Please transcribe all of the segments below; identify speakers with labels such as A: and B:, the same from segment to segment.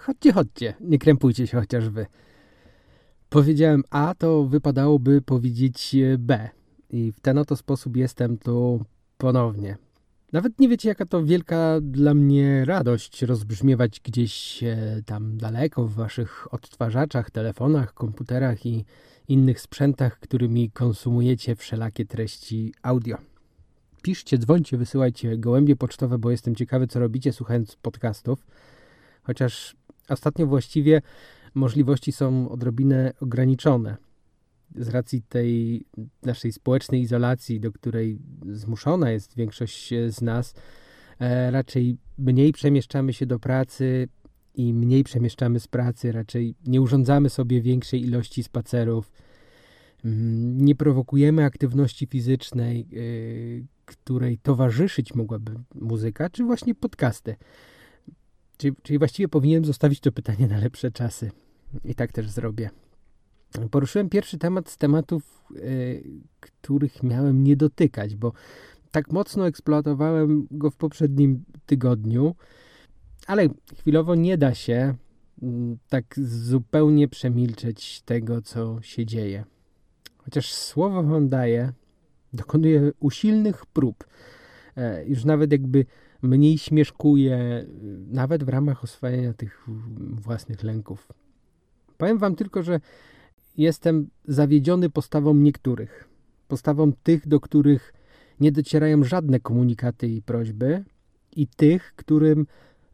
A: chodźcie, chodźcie, nie krępujcie się chociaż wy. Powiedziałem A, to wypadałoby powiedzieć B. I w ten oto sposób jestem tu ponownie. Nawet nie wiecie, jaka to wielka dla mnie radość rozbrzmiewać gdzieś e, tam daleko w waszych odtwarzaczach, telefonach, komputerach i innych sprzętach, którymi konsumujecie wszelakie treści audio. Piszcie, dzwońcie, wysyłajcie gołębie pocztowe, bo jestem ciekawy, co robicie słuchając podcastów. Chociaż ostatnio właściwie możliwości są odrobinę ograniczone z racji tej naszej społecznej izolacji, do której zmuszona jest większość z nas, e, raczej mniej przemieszczamy się do pracy i mniej przemieszczamy z pracy, raczej nie urządzamy sobie większej ilości spacerów, mm, nie prowokujemy aktywności fizycznej, e, której towarzyszyć mogłaby muzyka, czy właśnie podcasty. Czyli, czyli właściwie powinienem zostawić to pytanie na lepsze czasy. I tak też zrobię. Poruszyłem pierwszy temat z tematów, y, których miałem nie dotykać, bo tak mocno eksploatowałem go w poprzednim tygodniu, ale chwilowo nie da się mm, tak zupełnie przemilczeć tego, co się dzieje. Chociaż słowo wam daję, dokonuje usilnych prób. E, już nawet jakby mniej śmieszkuje, nawet w ramach oswajania tych własnych lęków. Powiem wam tylko, że jestem zawiedziony postawą niektórych. Postawą tych, do których nie docierają żadne komunikaty i prośby, i tych, którym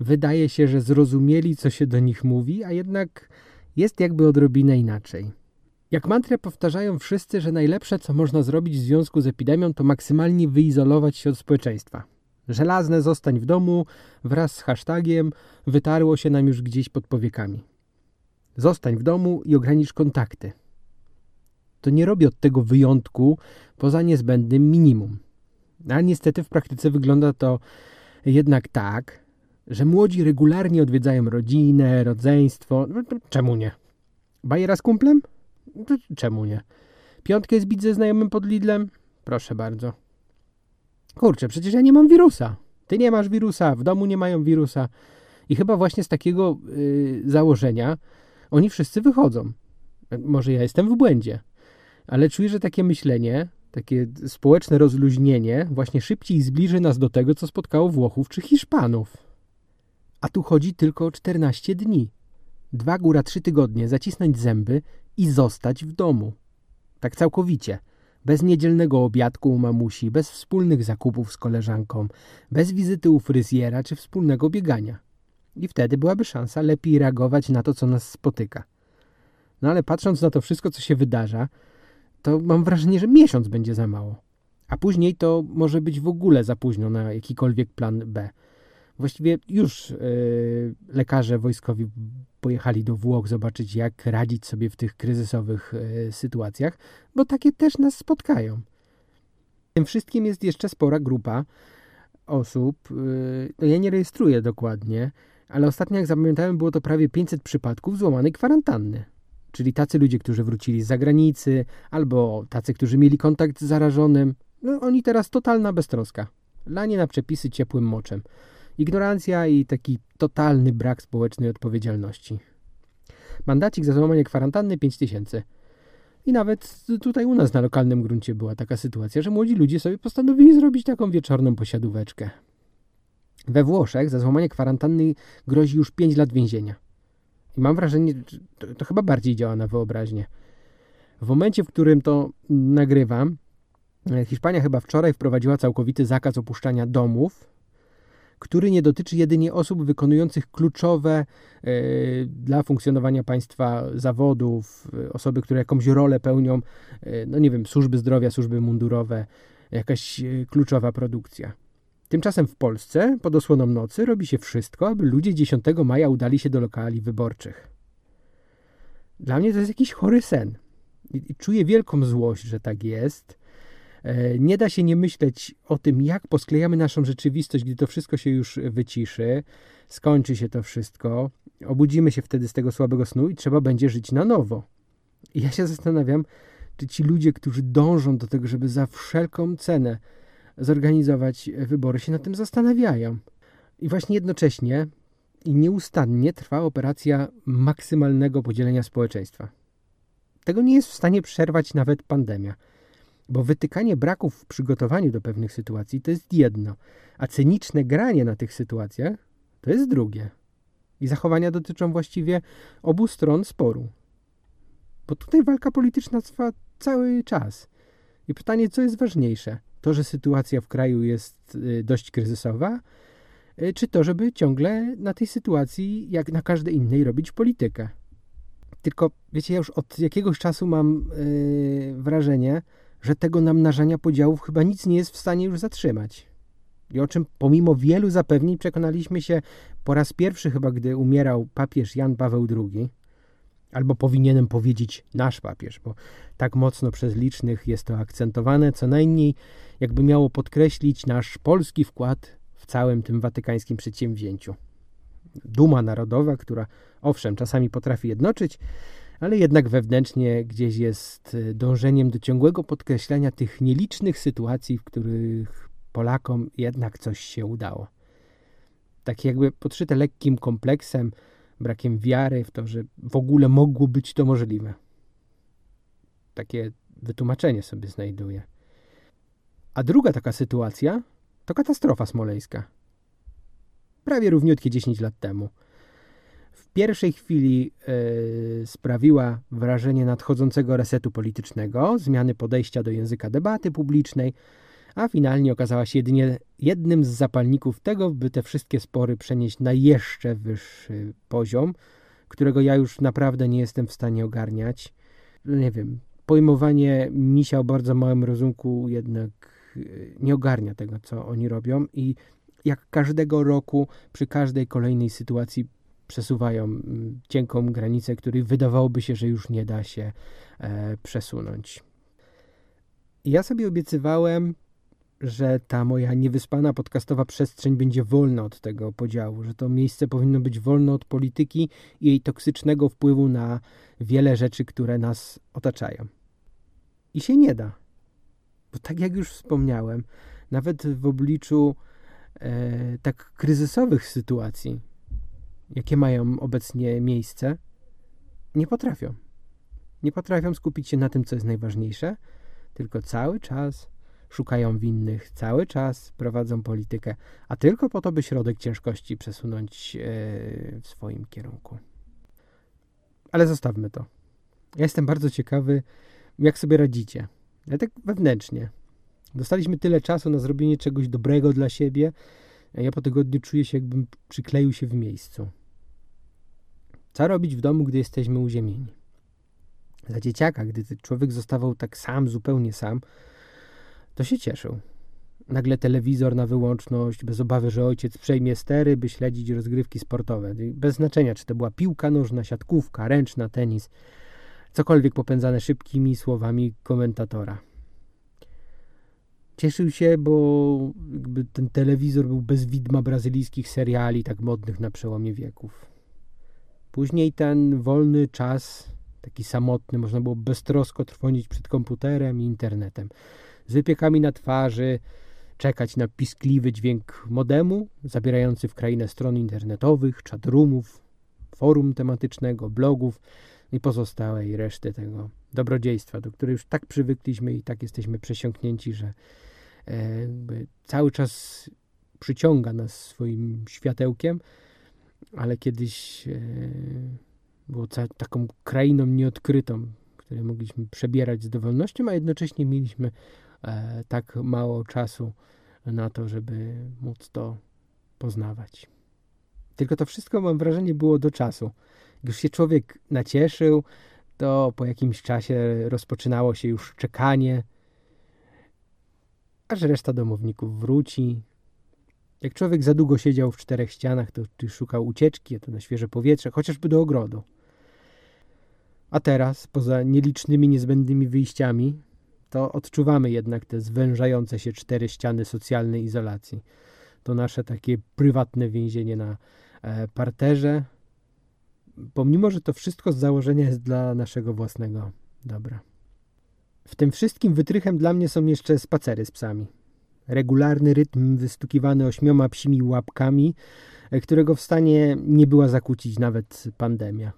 A: wydaje się, że zrozumieli, co się do nich mówi, a jednak jest jakby odrobinę inaczej. Jak mantrę powtarzają wszyscy, że najlepsze, co można zrobić w związku z epidemią, to maksymalnie wyizolować się od społeczeństwa. Żelazne zostań w domu wraz z hashtagiem wytarło się nam już gdzieś pod powiekami. Zostań w domu i ogranicz kontakty. To nie robi od tego wyjątku poza niezbędnym minimum. A niestety w praktyce wygląda to jednak tak, że młodzi regularnie odwiedzają rodzinę, rodzeństwo. No, czemu nie? Bajera z kumplem? Czemu nie? Piątkę zbić ze znajomym pod Lidlem? Proszę bardzo. Kurczę, przecież ja nie mam wirusa. Ty nie masz wirusa, w domu nie mają wirusa. I chyba właśnie z takiego yy, założenia oni wszyscy wychodzą. Może ja jestem w błędzie, ale czuję, że takie myślenie, takie społeczne rozluźnienie właśnie szybciej zbliży nas do tego, co spotkało Włochów czy Hiszpanów. A tu chodzi tylko o 14 dni. Dwa góra trzy tygodnie zacisnąć zęby i zostać w domu. Tak całkowicie. Bez niedzielnego obiadku u mamusi, bez wspólnych zakupów z koleżanką, bez wizyty u fryzjera czy wspólnego biegania. I wtedy byłaby szansa lepiej reagować na to, co nas spotyka. No ale patrząc na to wszystko, co się wydarza, to mam wrażenie, że miesiąc będzie za mało. A później to może być w ogóle za późno na jakikolwiek plan B. Właściwie już yy, lekarze wojskowi pojechali do Włoch zobaczyć, jak radzić sobie w tych kryzysowych yy, sytuacjach, bo takie też nas spotkają. Tym wszystkim jest jeszcze spora grupa osób, yy, no ja nie rejestruję dokładnie, ale ostatnio jak zapamiętałem było to prawie 500 przypadków złamanej kwarantanny. Czyli tacy ludzie, którzy wrócili z zagranicy, albo tacy, którzy mieli kontakt z zarażonym. No oni teraz totalna beztroska. Lanie na przepisy ciepłym moczem. Ignorancja i taki totalny brak społecznej odpowiedzialności. Mandacik za złamanie kwarantanny 5000. I nawet tutaj u nas na lokalnym gruncie była taka sytuacja, że młodzi ludzie sobie postanowili zrobić taką wieczorną posiadóweczkę. We Włoszech za złamanie kwarantanny grozi już 5 lat więzienia. I mam wrażenie, że to, to chyba bardziej działa na wyobraźnię. W momencie, w którym to nagrywam, e, Hiszpania chyba wczoraj wprowadziła całkowity zakaz opuszczania domów, który nie dotyczy jedynie osób wykonujących kluczowe y, dla funkcjonowania państwa zawodów, y, osoby, które jakąś rolę pełnią, y, no nie wiem, służby zdrowia, służby mundurowe, jakaś kluczowa produkcja. Tymczasem w Polsce pod osłoną nocy robi się wszystko, aby ludzie 10 maja udali się do lokali wyborczych. Dla mnie to jest jakiś chory sen. I czuję wielką złość, że tak jest. E, nie da się nie myśleć o tym, jak posklejamy naszą rzeczywistość, gdy to wszystko się już wyciszy, skończy się to wszystko, obudzimy się wtedy z tego słabego snu i trzeba będzie żyć na nowo. I ja się zastanawiam, czy ci ludzie, którzy dążą do tego, żeby za wszelką cenę zorganizować wybory, się nad tym zastanawiają. I właśnie jednocześnie i nieustannie trwa operacja maksymalnego podzielenia społeczeństwa. Tego nie jest w stanie przerwać nawet pandemia. Bo wytykanie braków w przygotowaniu do pewnych sytuacji to jest jedno, a cyniczne granie na tych sytuacjach to jest drugie. I zachowania dotyczą właściwie obu stron sporu. Bo tutaj walka polityczna trwa cały czas. I pytanie, co jest ważniejsze? To, że sytuacja w kraju jest y, dość kryzysowa, y, czy to, żeby ciągle na tej sytuacji, jak na każdej innej, robić politykę? Tylko, wiecie, ja już od jakiegoś czasu mam yy, wrażenie, że tego namnażania podziałów chyba nic nie jest w stanie już zatrzymać. I o czym pomimo wielu zapewnień przekonaliśmy się po raz pierwszy chyba, gdy umierał papież Jan Paweł II, albo powinienem powiedzieć nasz papież, bo tak mocno przez licznych jest to akcentowane, co najmniej jakby miało podkreślić nasz polski wkład w całym tym watykańskim przedsięwzięciu. Duma narodowa, która owszem, czasami potrafi jednoczyć, ale jednak wewnętrznie gdzieś jest y, dążeniem do ciągłego podkreślania tych nielicznych sytuacji, w których Polakom jednak coś się udało. Tak jakby podszyte lekkim kompleksem, brakiem wiary w to, że w ogóle mogło być to możliwe. Takie wytłumaczenie sobie znajduję. A druga taka sytuacja to katastrofa smoleńska. Prawie równiutkie 10 lat temu – w pierwszej chwili e, sprawiła wrażenie nadchodzącego resetu politycznego, zmiany podejścia do języka debaty publicznej, a finalnie okazała się jedynie jednym z zapalników tego, by te wszystkie spory przenieść na jeszcze wyższy poziom, którego ja już naprawdę nie jestem w stanie ogarniać. Nie wiem, pojmowanie misia o bardzo małym rozumku jednak e, nie ogarnia tego, co oni robią i jak każdego roku, przy każdej kolejnej sytuacji przesuwają mm, cienką granicę, której wydawałoby się, że już nie da się e, przesunąć. Ja sobie obiecywałem, że ta moja niewyspana podcastowa przestrzeń będzie wolna od tego podziału, że to miejsce powinno być wolne od polityki i jej toksycznego wpływu na wiele rzeczy, które nas otaczają. I się nie da. Bo tak jak już wspomniałem, nawet w obliczu e, tak kryzysowych sytuacji, jakie mają obecnie miejsce, nie potrafią. Nie potrafią skupić się na tym, co jest najważniejsze, tylko cały czas szukają winnych, cały czas prowadzą politykę, a tylko po to, by środek ciężkości przesunąć e, w swoim kierunku. Ale zostawmy to. Ja jestem bardzo ciekawy, jak sobie radzicie. Ja tak wewnętrznie. Dostaliśmy tyle czasu na zrobienie czegoś dobrego dla siebie, ja po tygodniu czuję się, jakbym przykleił się w miejscu. Co robić w domu, gdy jesteśmy uziemieni? Dla dzieciaka, gdy człowiek zostawał tak sam, zupełnie sam, to się cieszył. Nagle telewizor na wyłączność, bez obawy, że ojciec przejmie stery, by śledzić rozgrywki sportowe. Bez znaczenia, czy to była piłka nożna, siatkówka, ręczna, tenis, cokolwiek popędzane szybkimi słowami komentatora. Cieszył się, bo ten telewizor był bez widma brazylijskich seriali tak modnych na przełomie wieków. Później ten wolny czas, taki samotny, można było beztrosko trwonić przed komputerem i internetem. Z wypiekami na twarzy, czekać na piskliwy dźwięk modemu, zabierający w krainę stron internetowych, chatroomów, forum tematycznego, blogów i pozostałej reszty tego dobrodziejstwa, do której już tak przywykliśmy i tak jesteśmy przesiąknięci, że e, cały czas przyciąga nas swoim światełkiem, ale kiedyś e, było taką krainą nieodkrytą, której mogliśmy przebierać z dowolnością, a jednocześnie mieliśmy e, tak mało czasu na to, żeby móc to poznawać. Tylko to wszystko, mam wrażenie, było do czasu. Gdyż się człowiek nacieszył, to po jakimś czasie rozpoczynało się już czekanie, aż reszta domowników wróci, jak człowiek za długo siedział w czterech ścianach, to szukał ucieczki, to na świeże powietrze, chociażby do ogrodu. A teraz, poza nielicznymi niezbędnymi wyjściami, to odczuwamy jednak te zwężające się cztery ściany socjalnej izolacji. To nasze takie prywatne więzienie na e, parterze, pomimo, że to wszystko z założenia jest dla naszego własnego dobra. W tym wszystkim wytrychem dla mnie są jeszcze spacery z psami. regularny rytm wystukiwany ośmioma psimi łapkami, e, którego w stanie nie była zakłócić nawet pandemia.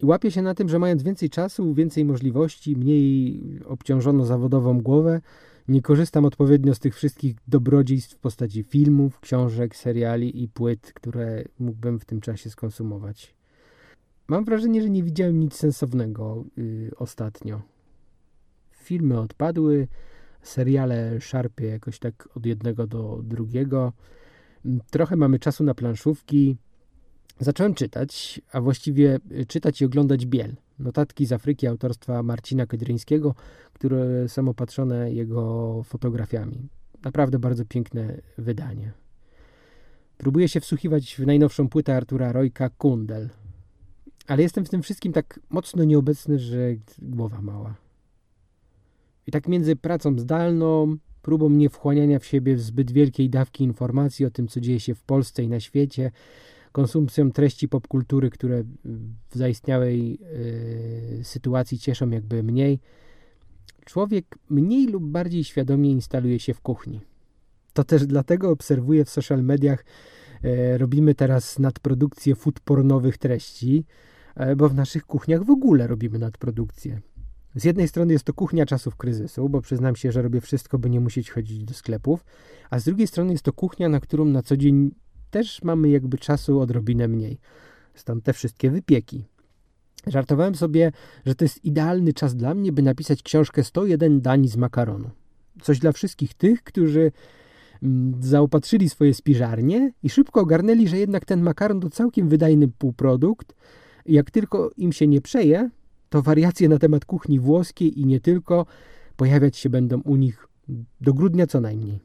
A: I łapię się na tym, że mając więcej czasu, więcej możliwości, mniej obciążono zawodową głowę, nie korzystam odpowiednio z tych wszystkich dobrodziejstw w postaci filmów, książek, seriali i płyt, które mógłbym w tym czasie skonsumować. Mam wrażenie, że nie widziałem nic sensownego yy, ostatnio. Filmy odpadły, seriale szarpie jakoś tak od jednego do drugiego. Trochę mamy czasu na planszówki. Zacząłem czytać, a właściwie czytać i oglądać Biel. Notatki z Afryki autorstwa Marcina Kedryńskiego, które są opatrzone jego fotografiami. Naprawdę bardzo piękne wydanie. Próbuję się wsłuchiwać w najnowszą płytę Artura Rojka Kundel. Ale jestem w tym wszystkim tak mocno nieobecny, że głowa mała. I tak między pracą zdalną, próbą niewchłaniania w siebie zbyt wielkiej dawki informacji o tym, co dzieje się w Polsce i na świecie, konsumpcją treści popkultury, które w zaistniałej yy, sytuacji cieszą jakby mniej, człowiek mniej lub bardziej świadomie instaluje się w kuchni. To też dlatego obserwuję w social mediach, robimy teraz nadprodukcję food pornowych treści, yy, bo w naszych kuchniach w ogóle robimy nadprodukcję. Z jednej strony jest to kuchnia czasów kryzysu, bo przyznam się, że robię wszystko, by nie musieć chodzić do sklepów, a z drugiej strony jest to kuchnia, na którą na co dzień też mamy jakby czasu odrobinę mniej. Stąd te wszystkie wypieki. Żartowałem sobie, że to jest idealny czas dla mnie, by napisać książkę 101 dań z makaronu. Coś dla wszystkich tych, którzy zaopatrzyli swoje spiżarnie i szybko ogarnęli, że jednak ten makaron to całkiem wydajny półprodukt. Jak tylko im się nie przeje, to wariacje na temat kuchni włoskiej i nie tylko pojawiać się będą u nich do grudnia co najmniej.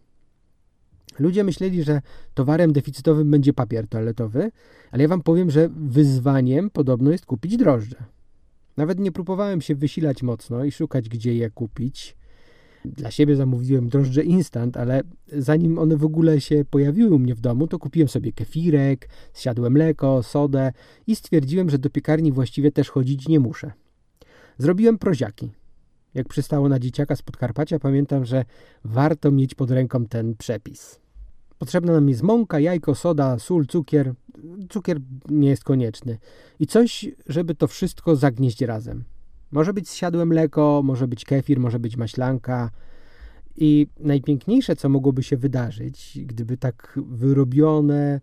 A: Ludzie myśleli, że towarem deficytowym będzie papier toaletowy, ale ja wam powiem, że wyzwaniem podobno jest kupić drożdże. Nawet nie próbowałem się wysilać mocno i szukać, gdzie je kupić. Dla siebie zamówiłem drożdże instant, ale zanim one w ogóle się pojawiły u mnie w domu, to kupiłem sobie kefirek, zsiadłem mleko, sodę i stwierdziłem, że do piekarni właściwie też chodzić nie muszę. Zrobiłem proziaki. Jak przystało na dzieciaka z Podkarpacia, pamiętam, że warto mieć pod ręką ten przepis. Potrzebna nam jest mąka, jajko, soda, sól, cukier. Cukier nie jest konieczny. I coś, żeby to wszystko zagnieść razem. Może być zsiadłe mleko, może być kefir, może być maślanka. I najpiękniejsze, co mogłoby się wydarzyć, gdyby tak wyrobione,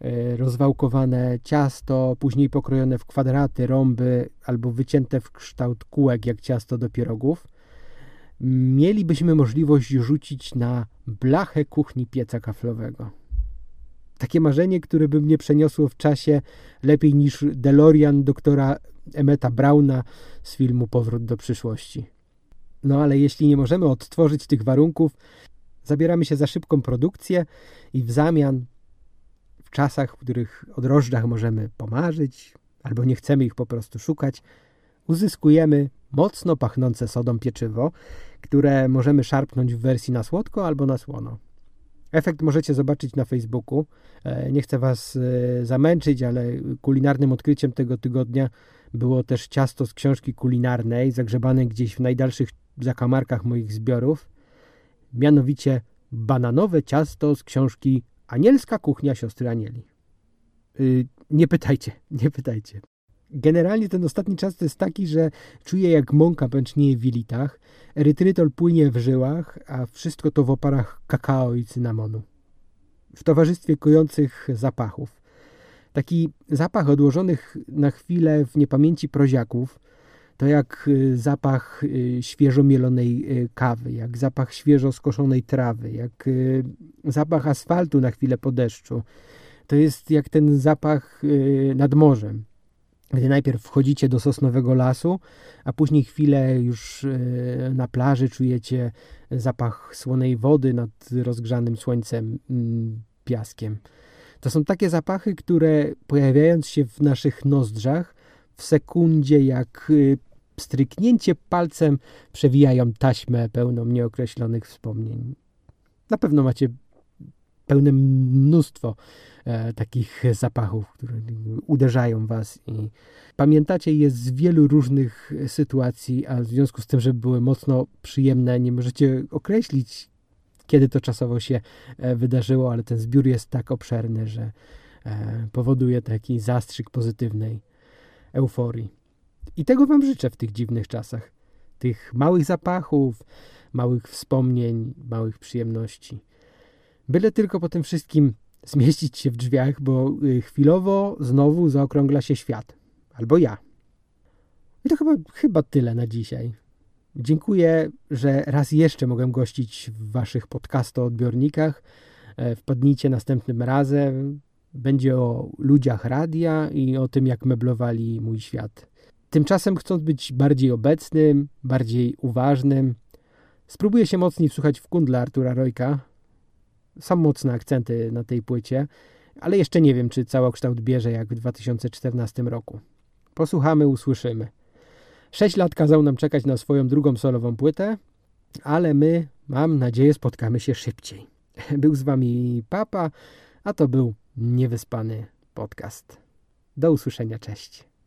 A: e, rozwałkowane ciasto, później pokrojone w kwadraty, rąby albo wycięte w kształt kółek, jak ciasto do pierogów, mielibyśmy możliwość rzucić na blachę kuchni pieca kaflowego. Takie marzenie, które by mnie przeniosło w czasie lepiej niż DeLorean doktora Emeta Brauna z filmu Powrót do przyszłości. No ale jeśli nie możemy odtworzyć tych warunków, zabieramy się za szybką produkcję i w zamian w czasach, w których o drożdżach możemy pomarzyć, albo nie chcemy ich po prostu szukać, uzyskujemy mocno pachnące sodą pieczywo, które możemy szarpnąć w wersji na słodko albo na słono. Efekt możecie zobaczyć na Facebooku. E, nie chcę Was e, zamęczyć, ale kulinarnym odkryciem tego tygodnia było też ciasto z książki kulinarnej, zagrzebane gdzieś w najdalszych zakamarkach moich zbiorów. Mianowicie bananowe ciasto z książki Anielska kuchnia siostry Anieli. Y, nie pytajcie, nie pytajcie. Generalnie ten ostatni czas to jest taki, że czuję jak mąka pęcznieje w wilitach, erytrytol płynie w żyłach, a wszystko to w oparach kakao i cynamonu. W towarzystwie kojących zapachów. Taki zapach odłożonych na chwilę w niepamięci proziaków, to jak y, zapach y, świeżo mielonej y, kawy, jak zapach świeżo skoszonej trawy, jak zapach asfaltu na chwilę po deszczu. To jest jak ten zapach nad morzem gdy najpierw wchodzicie do sosnowego lasu, a później chwilę już e, na plaży czujecie zapach słonej wody nad rozgrzanym słońcem mm, piaskiem. To są takie zapachy, które pojawiając się w naszych nozdrzach w sekundzie jak e, stryknięcie palcem przewijają taśmę pełną nieokreślonych wspomnień. Na pewno macie pełne mnóstwo e, takich zapachów, które uderzają was i pamiętacie je z wielu różnych sytuacji, a w związku z tym, że były mocno przyjemne, nie możecie określić, kiedy to czasowo się e, wydarzyło, ale ten zbiór jest tak obszerny, że e, powoduje taki zastrzyk pozytywnej euforii. I tego Wam życzę w tych dziwnych czasach. Tych małych zapachów, małych wspomnień, małych przyjemności. Byle tylko po tym wszystkim zmieścić się w drzwiach, bo y, chwilowo znowu zaokrągla się świat. Albo ja. I to chyba, chyba tyle na dzisiaj. Dziękuję, że raz jeszcze mogę gościć w Waszych podcasto-odbiornikach. E, wpadnijcie następnym razem. Będzie o ludziach radia i o tym, jak meblowali mój świat. Tymczasem, chcąc być bardziej obecnym, bardziej uważnym, spróbuję się mocniej wsłuchać w kundle Artura Rojka. Są mocne akcenty na tej płycie, ale jeszcze nie wiem, czy całokształt bierze jak w 2014 roku. Posłuchamy, usłyszymy. Sześć lat kazał nam czekać na swoją drugą solową płytę, ale my, mam nadzieję, spotkamy się szybciej. Był z wami Papa, a to był niewyspany podcast. Do usłyszenia, cześć.